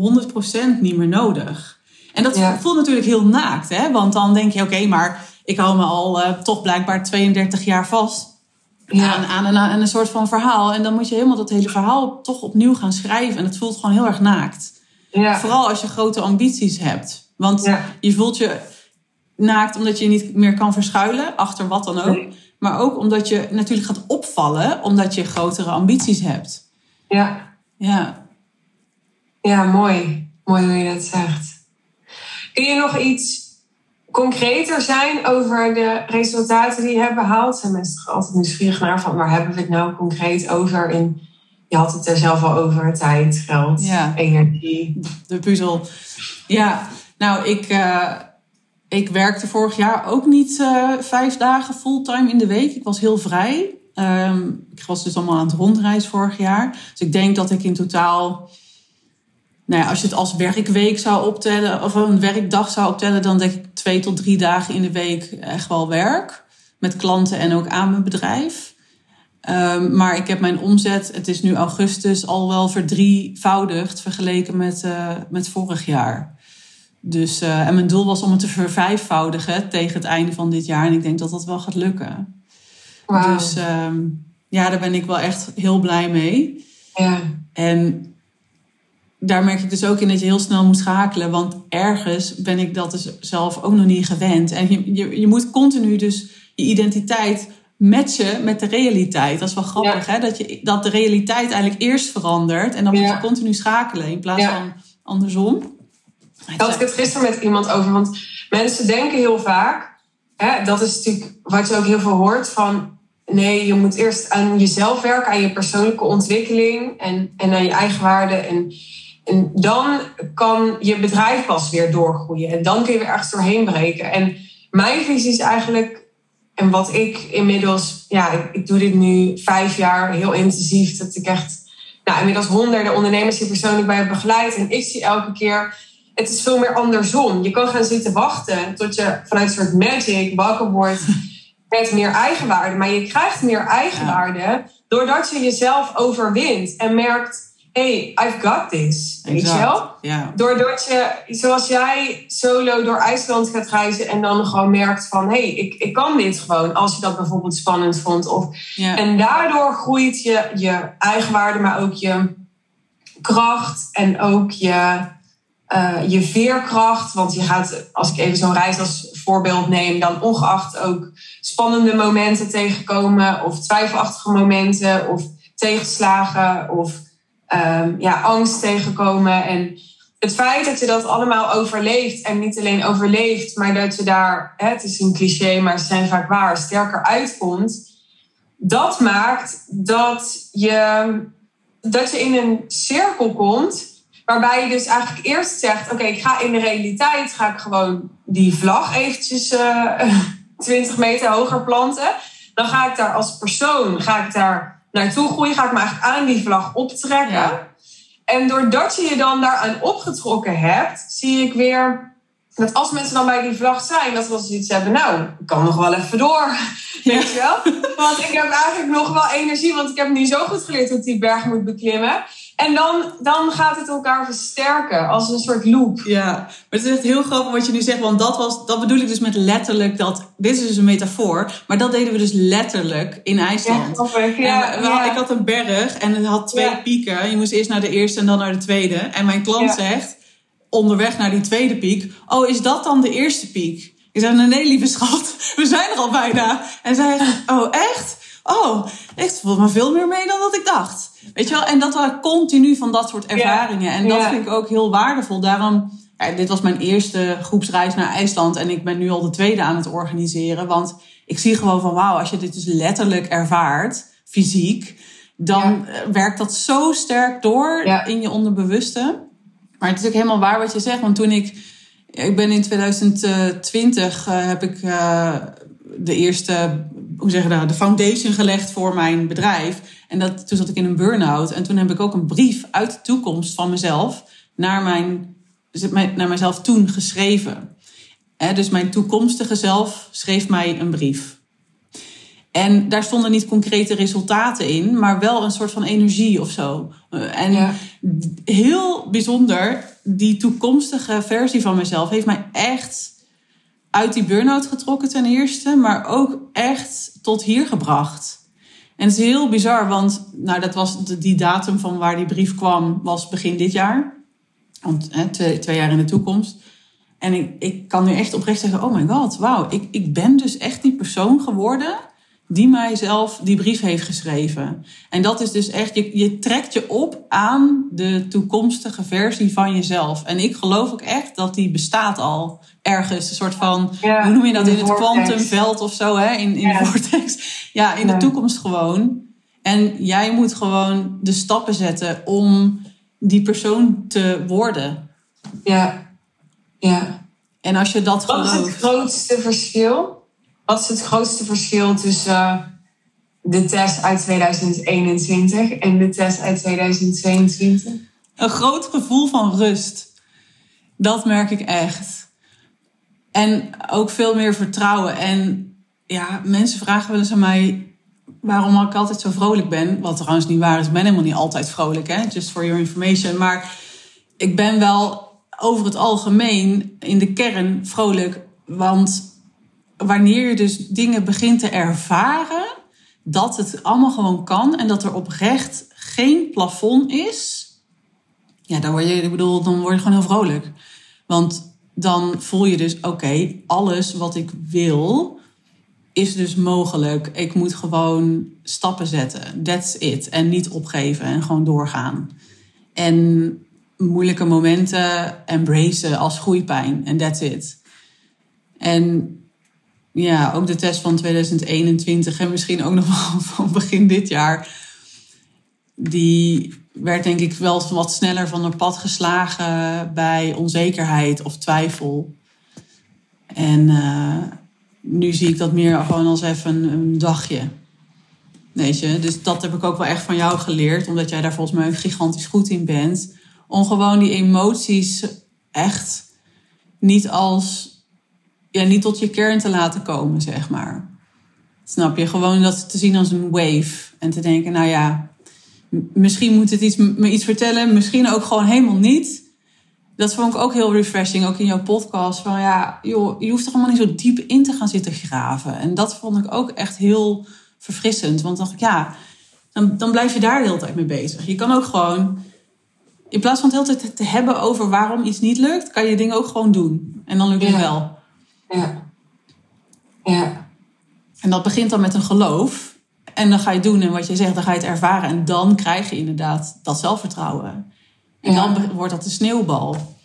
Speaker 1: 100% niet meer nodig. En dat voelt natuurlijk heel naakt, hè? Want dan denk je, oké, maar ik hou me al uh, toch blijkbaar 32 jaar vast aan, aan, een, aan, een soort van verhaal. En dan moet je helemaal dat hele verhaal toch opnieuw gaan schrijven. En het voelt gewoon heel erg naakt. Ja. Vooral als je grote ambities hebt. Want je voelt je naakt omdat je je niet meer kan verschuilen achter wat dan ook. Maar ook omdat je natuurlijk gaat opvallen omdat je grotere ambities hebt.
Speaker 3: Ja.
Speaker 1: Ja.
Speaker 3: Ja, mooi. Mooi hoe je dat zegt. Kun je nog iets concreter zijn over de resultaten die je hebt behaald? Zijn mensen toch altijd nieuwsgierig naar van waar hebben we het nou concreet over? In, je had het er zelf al over, tijd, geld,
Speaker 1: Ja.
Speaker 3: energie.
Speaker 1: de puzzel. Ja, nou, ik, eh, ik werkte vorig jaar ook niet eh, vijf dagen fulltime in de week. Ik was heel vrij. Ehm, ik was dus allemaal aan het rondreizen vorig jaar. Dus ik denk dat ik in totaal... Nou ja, als je het als werkweek zou optellen... of een werkdag zou optellen... dan denk ik twee tot drie dagen in de week echt wel werk. Met klanten en ook aan mijn bedrijf. Ehm, maar ik heb mijn omzet, het is nu augustus, al wel verdrievoudigd vergeleken met, eh, met vorig jaar. Dus, eh, en mijn doel was om het te vervijfvoudigen tegen het einde van dit jaar. En ik denk dat dat wel gaat lukken. Dus ehm, ja, daar ben ik wel echt heel blij mee.
Speaker 3: ja.
Speaker 1: En daar merk ik dus ook in dat je heel snel moet schakelen. Want ergens ben ik dat dus zelf ook nog niet gewend. En je, je, je moet continu dus je identiteit matchen met de realiteit. Dat is wel grappig, hè? Dat, je, dat de realiteit eigenlijk eerst verandert. En dan moet je continu schakelen in plaats
Speaker 3: Ja.
Speaker 1: van andersom.
Speaker 3: Daar had ik het gisteren met iemand over. Want mensen denken heel vaak, hè, dat is natuurlijk wat je ook heel veel hoort van. Nee, je moet eerst aan jezelf werken, aan je persoonlijke ontwikkeling en, en aan je eigen waarde. En, en dan kan je bedrijf pas weer doorgroeien. En dan kun je weer ergens doorheen breken. En mijn visie is eigenlijk, en wat ik inmiddels, ja, ik, ik doe dit nu vijf jaar heel intensief, dat ik echt nou, inmiddels honderden ondernemers hier persoonlijk bij heb begeleid. En ik zie elke keer het is veel meer andersom. Je kan gaan zitten wachten tot je vanuit een soort magic wakker wordt met meer eigenwaarde. Maar je krijgt meer eigenwaarde doordat je jezelf overwint en merkt: hey, I've got this. Weet je wel?
Speaker 1: Ja.
Speaker 3: Doordat je, zoals jij, solo door IJsland gaat reizen en dan gewoon merkt van: hey, ik, ik kan dit gewoon. Als je dat bijvoorbeeld spannend vond. Of
Speaker 1: Ja.
Speaker 3: en daardoor groeit je, je eigenwaarde, maar ook je kracht en ook je, eh, je veerkracht. Want je gaat, als ik even zo'n reis als voorbeeld neem, dan ongeacht ook spannende momenten tegenkomen, of twijfelachtige momenten, of tegenslagen, of ehm, ja, angst tegenkomen. En het feit dat je dat allemaal overleeft, en niet alleen overleeft, maar dat je daar, het is een cliché, maar zijn vaak waar, sterker uitkomt dat maakt dat je, dat je in een cirkel komt. Waarbij je dus eigenlijk eerst zegt: Oké, ik ga in de realiteit ga ik gewoon die vlag eventjes eh [laughs] 20 meter hoger planten. Dan ga ik daar als persoon ga ik daar naartoe groeien. Ga ik me eigenlijk aan die vlag optrekken.
Speaker 1: Ja.
Speaker 3: En doordat je je dan daaraan opgetrokken hebt, zie ik weer dat als mensen dan bij die vlag zijn, dat we zoiets hebben, nou, ik kan nog wel even door. [laughs] Weet je wel? Want ik heb eigenlijk nog wel energie, want ik heb nu zo goed geleerd hoe ik die berg moet beklimmen. En dan, dan gaat het elkaar versterken als een soort loop.
Speaker 1: Ja, maar het is echt heel grappig wat je nu zegt. Want dat, was, dat bedoel ik dus met letterlijk dat... Dit is dus een metafoor. Maar dat deden we dus letterlijk in IJsland.
Speaker 3: grappig.
Speaker 1: En
Speaker 3: Ja,
Speaker 1: we- we-
Speaker 3: ja.
Speaker 1: Ik had een berg en het had twee
Speaker 3: Ja.
Speaker 1: pieken. Je moest eerst naar de eerste en dan naar de tweede. En mijn klant zegt, onderweg naar die tweede piek... Oh, is dat dan de eerste piek? Ik zei, nee, lieve schat, [laughs] we zijn er al bijna. En zij zegt, oh, echt? Oh, echt, valt me veel meer mee dan dat ik dacht. Weet je wel? En dat waren continu van dat soort ervaringen. En dat vind ik ook heel waardevol. Daarom, ja, dit was mijn eerste groepsreis naar IJsland. En ik ben nu al de tweede aan het organiseren. Want ik zie gewoon van, wauw, als je dit dus letterlijk ervaart, fysiek... dan eh, werkt dat zo sterk door
Speaker 3: Ja.
Speaker 1: in je onderbewuste. Maar het is ook helemaal waar wat je zegt. Want toen ik... Ik ben in 2020 eh, heb ik eh, de eerste, hoe zeg je dat, de foundation gelegd voor mijn bedrijf. En dat, toen zat ik in een burn-out. En toen heb ik ook een brief uit de toekomst van mezelf naar, mijn, dus naar mezelf toen geschreven. Dus mijn toekomstige zelf schreef mij een brief. En daar stonden niet concrete resultaten in, maar wel een soort van energie of zo. Eh, En
Speaker 3: Ja.
Speaker 1: heel bijzonder, die toekomstige versie van mezelf heeft mij echt uit die burn-out getrokken ten eerste, maar ook echt tot hier gebracht. En het is heel bizar, want nou, dat was de- die datum van waar die brief kwam, was begin dit jaar. Want hè, twee, twee jaar in de toekomst. En ik, ik kan nu echt oprecht zeggen, oh my god, wauw, ik, ik ben dus echt die persoon geworden die mijzelf die brief heeft geschreven. En dat is dus echt, je, je trekt je op aan de toekomstige versie van jezelf. En ik geloof ook echt dat die bestaat al ergens. Een soort van,
Speaker 3: Ja,
Speaker 1: hoe noem je dat,
Speaker 3: in
Speaker 1: het kwantumveld of zo, hè? In, in
Speaker 3: Ja.
Speaker 1: de vortex. Ja, in
Speaker 3: Ja.
Speaker 1: de toekomst gewoon. En jij moet gewoon de stappen zetten om die persoon te worden.
Speaker 3: Ja. Ja.
Speaker 1: En als je dat
Speaker 3: Wat is het
Speaker 1: gelooft.
Speaker 3: grootste verschil? Wat is het grootste verschil tussen de test uit 2021 en de test uit 2022?
Speaker 1: Een groot gevoel van rust. Dat merk ik echt. En ook veel meer vertrouwen. En ja, mensen vragen wel eens aan mij waarom ik altijd zo vrolijk ben. Wat trouwens niet waar is. Ik ben helemaal niet altijd vrolijk, hè. Just for your information. Maar ik ben wel over het algemeen in de kern vrolijk. Want wanneer je dus dingen begint te ervaren... dat het allemaal gewoon kan... en dat er oprecht geen plafond is... Ja, dan word je, ik bedoel, dan word je gewoon heel vrolijk. Want dan voel je dus, oké, alles wat ik wil is dus mogelijk. Ik moet gewoon stappen zetten. That's it. En niet opgeven en gewoon doorgaan. En moeilijke momenten embracen als groeipijn. En that's it. En ja, ook de test van 2021 en misschien ook nog [laughs] wel van begin dit jaar. Die werd denk ik wel wat sneller van haar pad geslagen bij onzekerheid of twijfel. En eh, nu zie ik dat meer gewoon als even een, dagje. Weet je, dus dat heb ik ook wel echt van jou geleerd, omdat jij daar volgens mij gigantisch goed in bent. Om gewoon die emoties echt niet als, ja, niet tot je kern te laten komen, zeg maar. Snap je? Gewoon dat te zien als een wave. En te denken, nou ja, misschien moet het iets, me iets vertellen, misschien ook gewoon helemaal niet. Dat vond ik ook heel refreshing, ook in jouw podcast. Van ja, joh, je hoeft er allemaal niet zo diep in te gaan zitten graven. En dat vond ik ook echt heel verfrissend. Want dan dacht ik, ja, dan, dan blijf je daar de hele tijd mee bezig. Je kan ook gewoon, in plaats van het hele tijd te hebben over waarom iets niet lukt, kan je dingen ook gewoon doen. En dan lukt het
Speaker 3: Ja.
Speaker 1: wel.
Speaker 3: Ja. Ja.
Speaker 1: En dat begint dan met een geloof. En dan ga je doen en wat je zegt, dan ga je het ervaren. En dan krijg je inderdaad dat zelfvertrouwen. En
Speaker 3: Ja.
Speaker 1: dan wordt dat een sneeuwbal.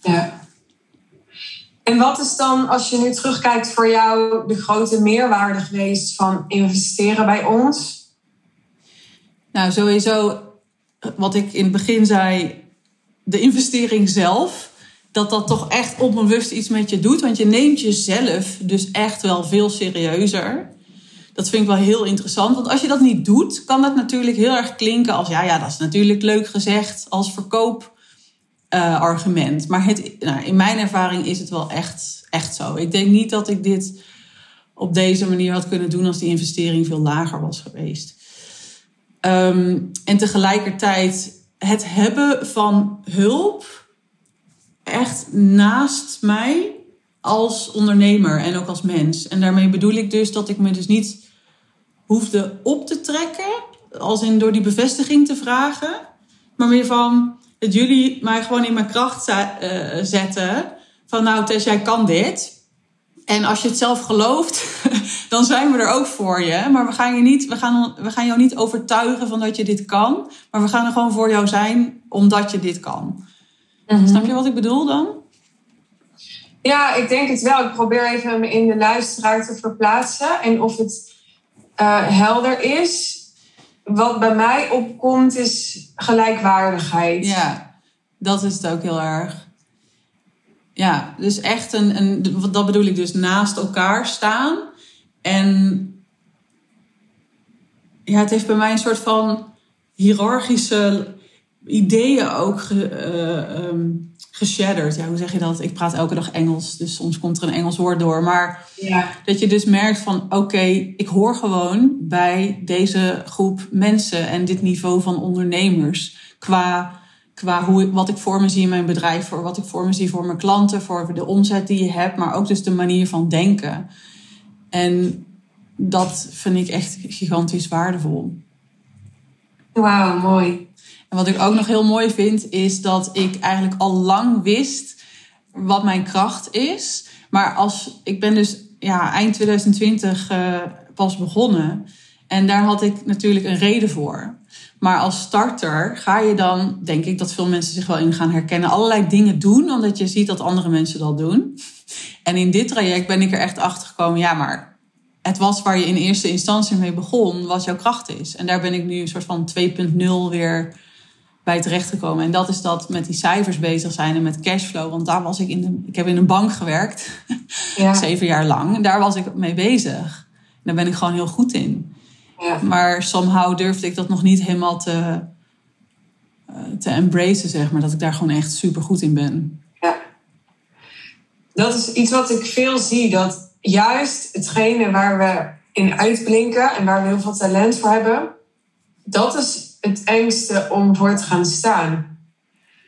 Speaker 3: Ja. En wat is dan, als je nu terugkijkt voor jou, de grote meerwaarde geweest van investeren bij ons?
Speaker 1: Nou, sowieso, wat ik in het begin zei, de investering zelf. Dat dat toch echt onbewust iets met je doet. Want je neemt jezelf dus echt wel veel serieuzer. Dat vind ik wel heel interessant. Want als je dat niet doet, kan dat natuurlijk heel erg klinken als... ja, ja, dat is natuurlijk leuk gezegd als verkoopargument. maar het, nou, in mijn ervaring is het wel echt, echt zo. Ik denk niet dat ik dit op deze manier had kunnen doen... als die investering veel lager was geweest. Ehm, en tegelijkertijd het hebben van hulp echt naast mij als ondernemer en ook als mens. En daarmee bedoel ik dus dat ik me dus niet hoefde op te trekken, als in door die bevestiging te vragen, maar meer van dat jullie mij gewoon in mijn kracht eh, zetten. Van nou Tess, jij kan dit. En als je het zelf gelooft, [laughs] dan zijn we er ook voor je. Maar we gaan, je niet, we, gaan, we gaan jou niet overtuigen van dat je dit kan. Maar we gaan er gewoon voor jou zijn omdat je dit kan. Snap je wat ik bedoel dan?
Speaker 3: Ja, ik denk het wel. Ik probeer even me in de luisteraar te verplaatsen. En of het eh, helder is. Wat bij mij opkomt is gelijkwaardigheid.
Speaker 1: Ja, dat is het ook heel erg. Ja, dus echt een, een dat bedoel ik dus naast elkaar staan. En ja, het heeft bij mij een soort van hiërarchische ideeën ook ge, eh, ehm, geshatterd. Ja, hoe zeg je dat? Ik praat elke dag Engels, dus soms komt er een Engels woord door. Maar
Speaker 3: Ja.
Speaker 1: dat je dus merkt van oké, ik hoor gewoon bij deze groep mensen en dit niveau van ondernemers. Qua, qua hoe, wat ik voor me zie in mijn bedrijf, voor wat ik voor me zie voor mijn klanten, voor de omzet die je hebt, maar ook dus de manier van denken. En dat vind ik echt gigantisch waardevol.
Speaker 3: Wauw, mooi.
Speaker 1: En wat ik ook nog heel mooi vind, is dat ik eigenlijk al lang wist wat mijn kracht is. Maar als ik ben dus ja, eind 2020 uh, pas begonnen. En daar had ik natuurlijk een reden voor. Maar als starter ga je dan, denk ik dat veel mensen zich wel in gaan herkennen, allerlei dingen doen, omdat je ziet dat andere mensen dat doen. En in dit traject ben ik er echt achter gekomen, ja, maar het was waar je in eerste instantie mee begon, wat jouw kracht is. En daar ben ik nu een soort van 2.0 weer bij terechtgekomen. En dat is dat met die cijfers bezig zijn en met cashflow. Want daar was ik in de, ik heb in een bank gewerkt, [laughs] ja. zeven jaar lang. En daar was ik mee bezig. En daar ben ik gewoon heel goed in. Ja. Maar somehow durfde ik dat nog niet helemaal te, uh, te embracen, zeg maar. Dat ik daar gewoon echt super goed in ben.
Speaker 3: Ja. Dat is iets wat ik veel zie. Dat juist hetgene waar we in uitblinken en waar we heel veel talent voor hebben, dat is het engste om voor te gaan staan.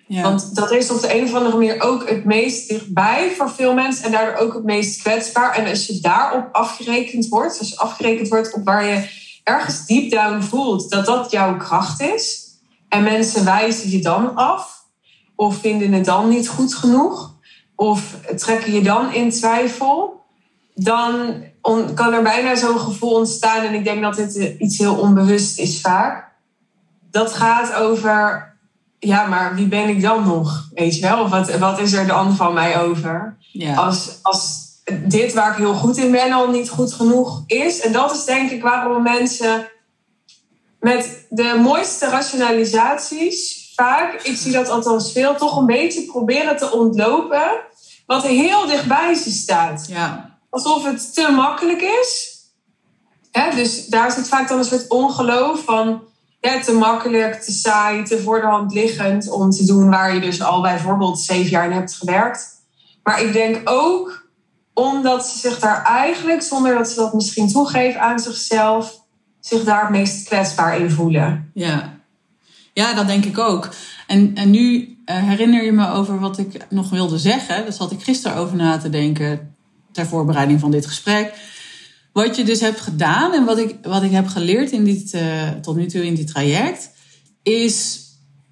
Speaker 3: Ja. Want dat is op de een of andere manier ook het meest dichtbij voor veel mensen en daardoor ook het meest kwetsbaar. En als je daarop afgerekend wordt, als je afgerekend wordt op waar je ergens deep down voelt dat dat jouw kracht is, en mensen wijzen je dan af, of vinden het dan niet goed genoeg, of trekken je dan in twijfel, dan kan er bijna zo'n gevoel ontstaan. En ik denk dat dit iets heel onbewust is vaak. Dat gaat over, ja, maar wie ben ik dan nog? Weet je wel? Of wat, wat is er dan van mij over? Als, als dit waar ik heel goed in ben al niet goed genoeg is. En dat is denk ik waarom mensen met de mooiste rationalisaties vaak, ik zie dat althans veel, toch een beetje proberen te ontlopen wat heel dichtbij ze staat.
Speaker 1: Ja
Speaker 3: alsof het te makkelijk is. dus daar zit vaak dan een soort ongeloof van te makkelijk, te saai, te voor de hand liggend om te doen waar je dus al bijvoorbeeld zeven jaar in hebt gewerkt. Maar ik denk ook omdat ze zich daar eigenlijk, zonder dat ze dat misschien toegeven aan zichzelf, zich daar het meest kwetsbaar in voelen.
Speaker 1: Ja, ja dat denk ik ook. En, en nu eh, herinner je me over wat ik nog wilde zeggen. Daar zat ik gisteren over na te denken ter voorbereiding van dit gesprek. Wat je dus hebt gedaan en wat ik, wat ik heb geleerd in dit, uh, tot nu toe in dit traject, is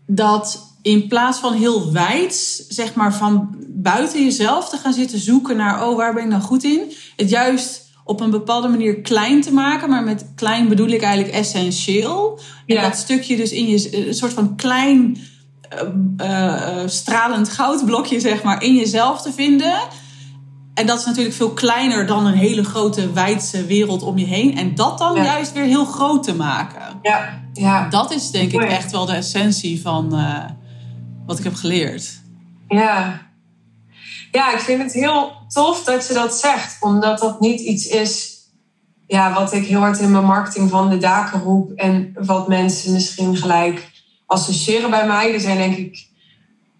Speaker 1: dat in plaats van heel wijd, zeg maar van buiten jezelf te gaan zitten zoeken naar, oh, waar ben ik nou goed in? Het juist op een bepaalde manier klein te maken, maar met klein bedoel ik eigenlijk essentieel. En dat stukje dus in je, een soort van klein uh, stralend goudblokje, zeg maar, in jezelf te vinden. En dat is natuurlijk veel kleiner dan een hele grote wijdse wereld om je heen. En dat dan juist weer heel groot te maken.
Speaker 3: Ja, ja.
Speaker 1: Dat is denk ik echt wel de essentie van uh, wat ik heb geleerd.
Speaker 3: Ja. Ja, ik vind het heel tof dat je dat zegt. Omdat dat niet iets is ja, wat ik heel hard in mijn marketing van de daken roep. En wat mensen misschien gelijk associëren bij mij. Er zijn denk ik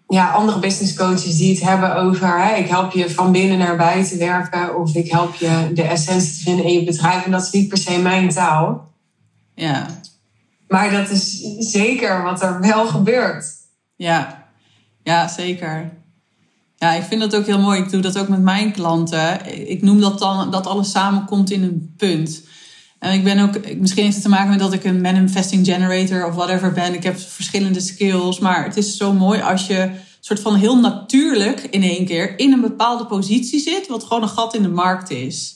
Speaker 3: ja, andere business coaches die het hebben over hè, ik help je van binnen naar buiten werken of ik help je de essentie te vinden in je bedrijf. En dat is niet per se mijn taal.
Speaker 1: Ja.
Speaker 3: Maar dat is zeker wat er wel gebeurt.
Speaker 1: Ja, ja zeker. Ja, ik vind dat ook heel mooi. Ik doe dat ook met mijn klanten. Ik noem dat dan dat alles samenkomt in een punt. En ik ben ook, misschien heeft het te maken met dat ik een manifesting generator of whatever ben. Ik heb verschillende skills. Maar het is zo mooi als je soort van heel natuurlijk in één keer in een bepaalde positie zit, wat gewoon een gat in de markt is.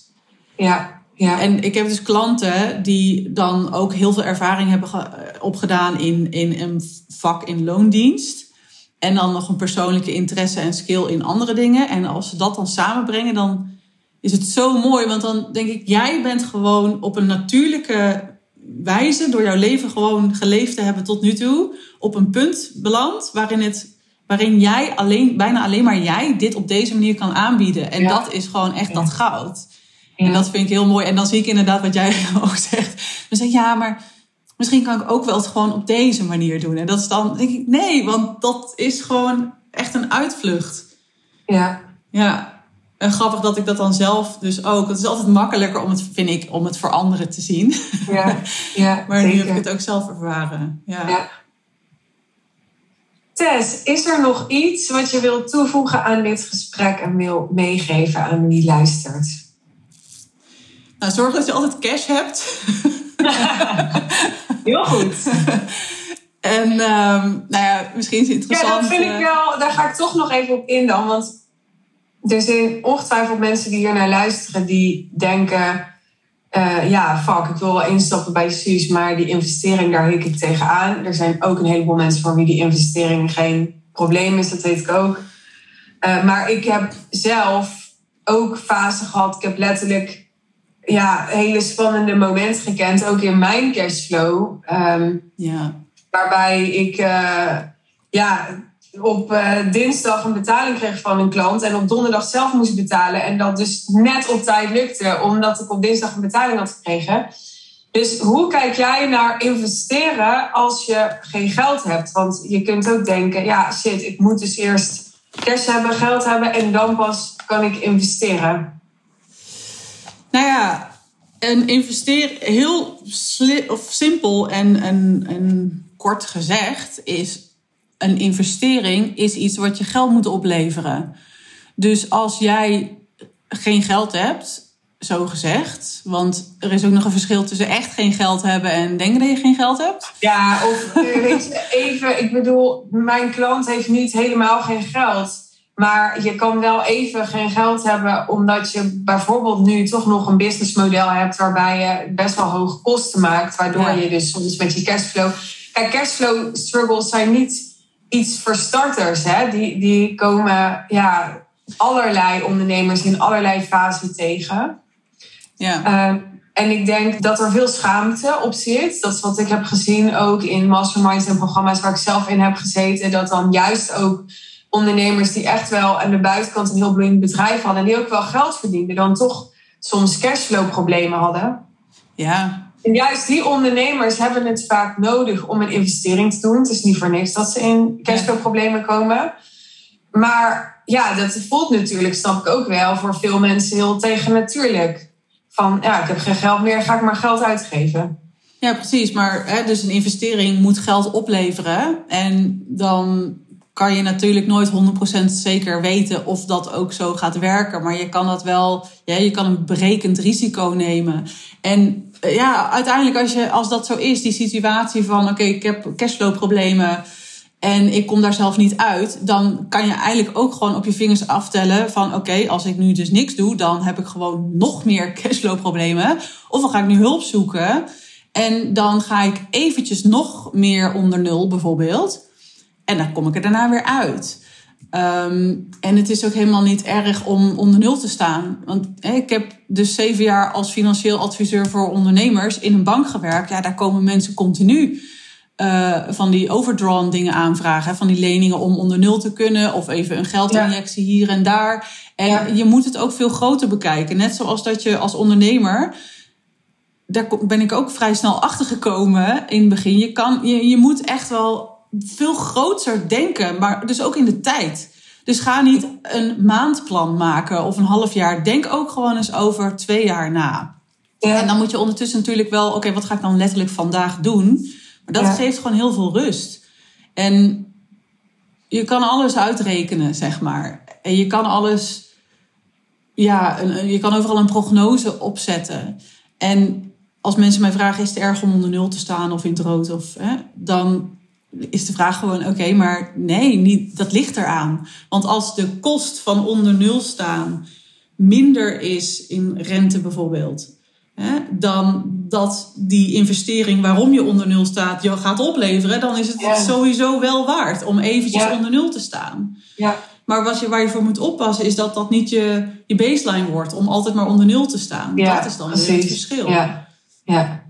Speaker 3: Ja, ja.
Speaker 1: En ik heb dus klanten die dan ook heel veel ervaring hebben opgedaan in, in een vak in loondienst. En dan nog een persoonlijke interesse en skill in andere dingen. En als ze dat dan samenbrengen, dan is het zo mooi. Want dan denk ik, jij bent gewoon op een natuurlijke wijze, door jouw leven gewoon geleefd te hebben tot nu toe, op een punt beland waarin, het, waarin jij alleen, bijna alleen maar jij dit op deze manier kan aanbieden. En dat is gewoon echt dat goud. En dat vind ik heel mooi. En dan zie ik inderdaad wat jij [laughs] ook zegt. Dan zeg ik, ja, maar misschien kan ik ook wel het gewoon op deze manier doen. En dat is dan, denk ik, nee, want dat is gewoon echt een uitvlucht.
Speaker 3: Ja.
Speaker 1: Ja. En grappig dat ik dat dan zelf dus ook. Het is altijd makkelijker om het, vind ik, om het voor anderen te zien.
Speaker 3: Ja, [laughs] ja
Speaker 1: maar nu heb ik het ook zelf ervaren. Ja. ja.
Speaker 3: Tess, is er nog iets wat je wilt toevoegen aan dit gesprek en wil meegeven aan wie luistert?
Speaker 1: Nou, zorg dat je altijd cash hebt. [laughs]
Speaker 3: Heel goed. [laughs]
Speaker 1: En um, nou ja, misschien is het interessant.
Speaker 3: Ja, dat vind ik
Speaker 1: eh,
Speaker 3: wel. Daar ga ik toch nog even op in dan. Want er zijn ongetwijfeld mensen die hier naar luisteren die denken: uh, ja, fuck, ik wil wel instappen bij Suus, maar die investering, daar hik ik tegenaan. Er zijn ook een heleboel mensen voor wie die investering geen probleem is, dat weet ik ook. Uh, maar ik heb zelf ook fase gehad. Ik heb letterlijk ja, hele spannende momenten gekend, ook in mijn cashflow. Um, ja. Waarbij ik uh, ja, op uh, dinsdag een betaling kreeg van een klant en op donderdag zelf moest betalen. En dat dus net op tijd lukte, omdat ik op dinsdag een betaling had gekregen. Dus hoe kijk jij naar investeren als je geen geld hebt? Want je kunt ook denken, ja shit, ik moet dus eerst cash hebben, geld hebben en dan pas kan ik investeren.
Speaker 1: Nou ja, een investeer heel simpel en, en, en kort gezegd is een investering is iets wat je geld moet opleveren. Dus als jij geen geld hebt, zo gezegd, want er is ook nog een verschil tussen echt geen geld hebben en denken dat je geen geld hebt.
Speaker 3: Ja, of eh, weet je, even, ik bedoel, mijn klant heeft niet helemaal geen geld. Maar je kan wel even geen geld hebben, omdat je bijvoorbeeld nu toch nog een businessmodel hebt waarbij je best wel hoge kosten maakt, waardoor je dus soms met je cashflow. Kijk, cashflow struggles zijn niet iets voor starters. Hè? Die, die komen ja, allerlei ondernemers in allerlei fasen tegen. Ja. Ehm, en ik denk dat er veel schaamte op zit. Dat is wat ik heb gezien ook in masterminds en programma's waar ik zelf in heb gezeten. Dat dan juist ook ondernemers die echt wel aan de buitenkant een heel bloeiend bedrijf hadden. En die ook wel geld verdienden. Dan toch soms cashflow problemen hadden. Ja. En juist die ondernemers hebben het vaak nodig om een investering te doen. Het is niet voor niks dat ze in cashflow problemen komen. Maar ja, dat voelt natuurlijk, snap ik ook wel, voor veel mensen heel tegennatuurlijk. Van ja, ik heb geen geld meer, ga ik maar geld uitgeven.
Speaker 1: Ja, precies. Maar hè, dus een investering moet geld opleveren. En dan kan je natuurlijk nooit 100% zeker weten of dat ook zo gaat werken. Maar je kan dat wel, ja, je kan een berekend risico nemen. En eh, ja, uiteindelijk als, je, als dat zo is, die situatie van oké, ik heb cashflow problemen en ik kom daar zelf niet uit, dan kan je eigenlijk ook gewoon op je vingers aftellen van oké, als ik nu dus niks doe, dan heb ik gewoon nog meer [laughs] cashflow problemen. Of dan ga ik nu hulp zoeken en dan ga ik eventjes nog meer onder nul bijvoorbeeld. En dan kom ik er daarna weer uit. Ehm, en het is ook helemaal niet erg om onder nul te staan. Want ik heb dus zeven jaar als financieel adviseur voor ondernemers in een bank gewerkt. Ja, daar komen mensen continu uh, van die overdrawn dingen aanvragen. Van die leningen om onder nul te kunnen. Of even een geldinjectie hier en daar. En je moet het ook veel groter bekijken. Net zoals dat je als ondernemer daar ben ik ook vrij snel achter gekomen in het begin. Je, kan, je, je moet echt wel veel groter denken, maar dus ook in de tijd. Dus ga niet een maandplan maken of een half jaar. Denk ook gewoon eens over twee jaar na. Ja. En dan moet je ondertussen natuurlijk wel, oké, wat ga ik dan letterlijk vandaag doen? Maar dat geeft gewoon heel veel rust. En je kan alles uitrekenen, zeg maar. En je kan alles, ja, je kan overal een prognose opzetten. En als mensen mij vragen, is het erg om onder nul te staan of in het rood? Of, hè, dan is de vraag gewoon: oké, maar nee, niet, dat ligt eraan. Want als de kost van onder nul staan minder is in rente bijvoorbeeld, hè, dan dat die investering waarom je onder nul staat je gaat opleveren, dan is het sowieso wel waard om eventjes onder nul te staan. Ja. Maar wat je, waar je voor moet oppassen is dat dat niet je, je baseline wordt om altijd maar onder nul te staan. dat is dan weer het verschil.
Speaker 3: Ja, ja.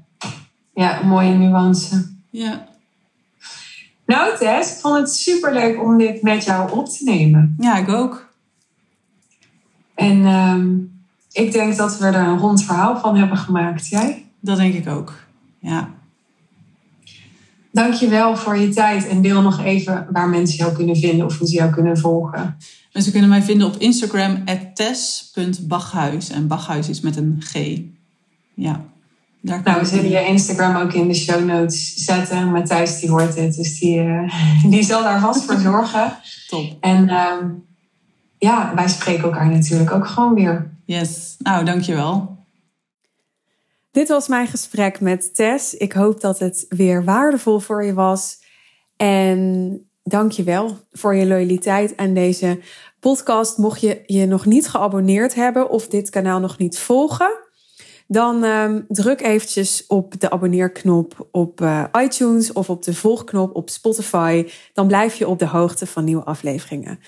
Speaker 3: ja mooie nuance. Ja. Nou, Tess, ik vond het superleuk om dit met jou op te nemen.
Speaker 1: Ja, ik ook.
Speaker 3: En ehm, ik denk dat we er een rond verhaal van hebben gemaakt. Jij?
Speaker 1: Dat denk ik ook, ja.
Speaker 3: Dankjewel voor je tijd en deel nog even waar mensen jou kunnen vinden of hoe ze jou kunnen volgen.
Speaker 1: Mensen kunnen mij vinden op Instagram, tess.bachhuis. En Bachhuis is met een G. Ja
Speaker 3: nou, we zullen je Instagram ook in de show notes zetten. Matthijs die hoort het, dus die, uh, [laughs] die zal daar vast voor zorgen. Top. En uh, ja, wij spreken elkaar natuurlijk ook gewoon weer.
Speaker 1: Yes, nou dankjewel.
Speaker 2: Dit was mijn gesprek met Tess. Ik hoop dat het weer waardevol voor je was. En dank je wel voor je loyaliteit aan deze
Speaker 3: podcast, mocht je je nog niet geabonneerd hebben of dit kanaal nog niet volgen, dan um, druk eventjes op de abonneerknop op uh, iTunes of op de volgknop op Spotify. Dan blijf je op de hoogte van nieuwe afleveringen.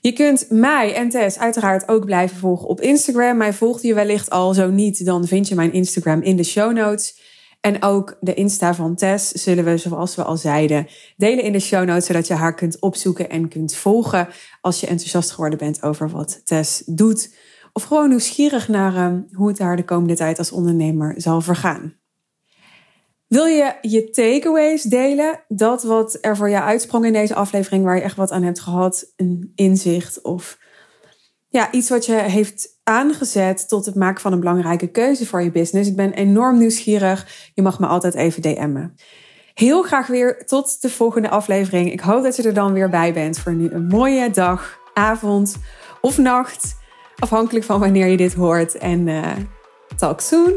Speaker 3: Je kunt mij en Tess uiteraard ook blijven volgen op Instagram. Mij volgt je wellicht al, zo niet, dan vind je mijn Instagram in de show notes. En ook de Insta van Tess zullen we, zoals we al zeiden, delen in de show notes, zodat je haar kunt opzoeken en kunt volgen als je enthousiast geworden bent over wat Tess doet. Of gewoon nieuwsgierig naar uh, hoe het daar de komende tijd als ondernemer zal vergaan. Wil je je takeaways delen? Dat wat er voor jou uitsprong in deze aflevering, waar je echt wat aan hebt gehad, een inzicht of ja, iets wat je heeft aangezet tot het maken van een belangrijke keuze voor je business. Ik ben enorm nieuwsgierig. Je mag me altijd even DM'en. Heel graag weer tot de volgende aflevering. Ik hoop dat je er dan weer bij bent voor nu een mooie dag, avond of nacht. Afhankelijk van wanneer je dit hoort. En uh, talk soon.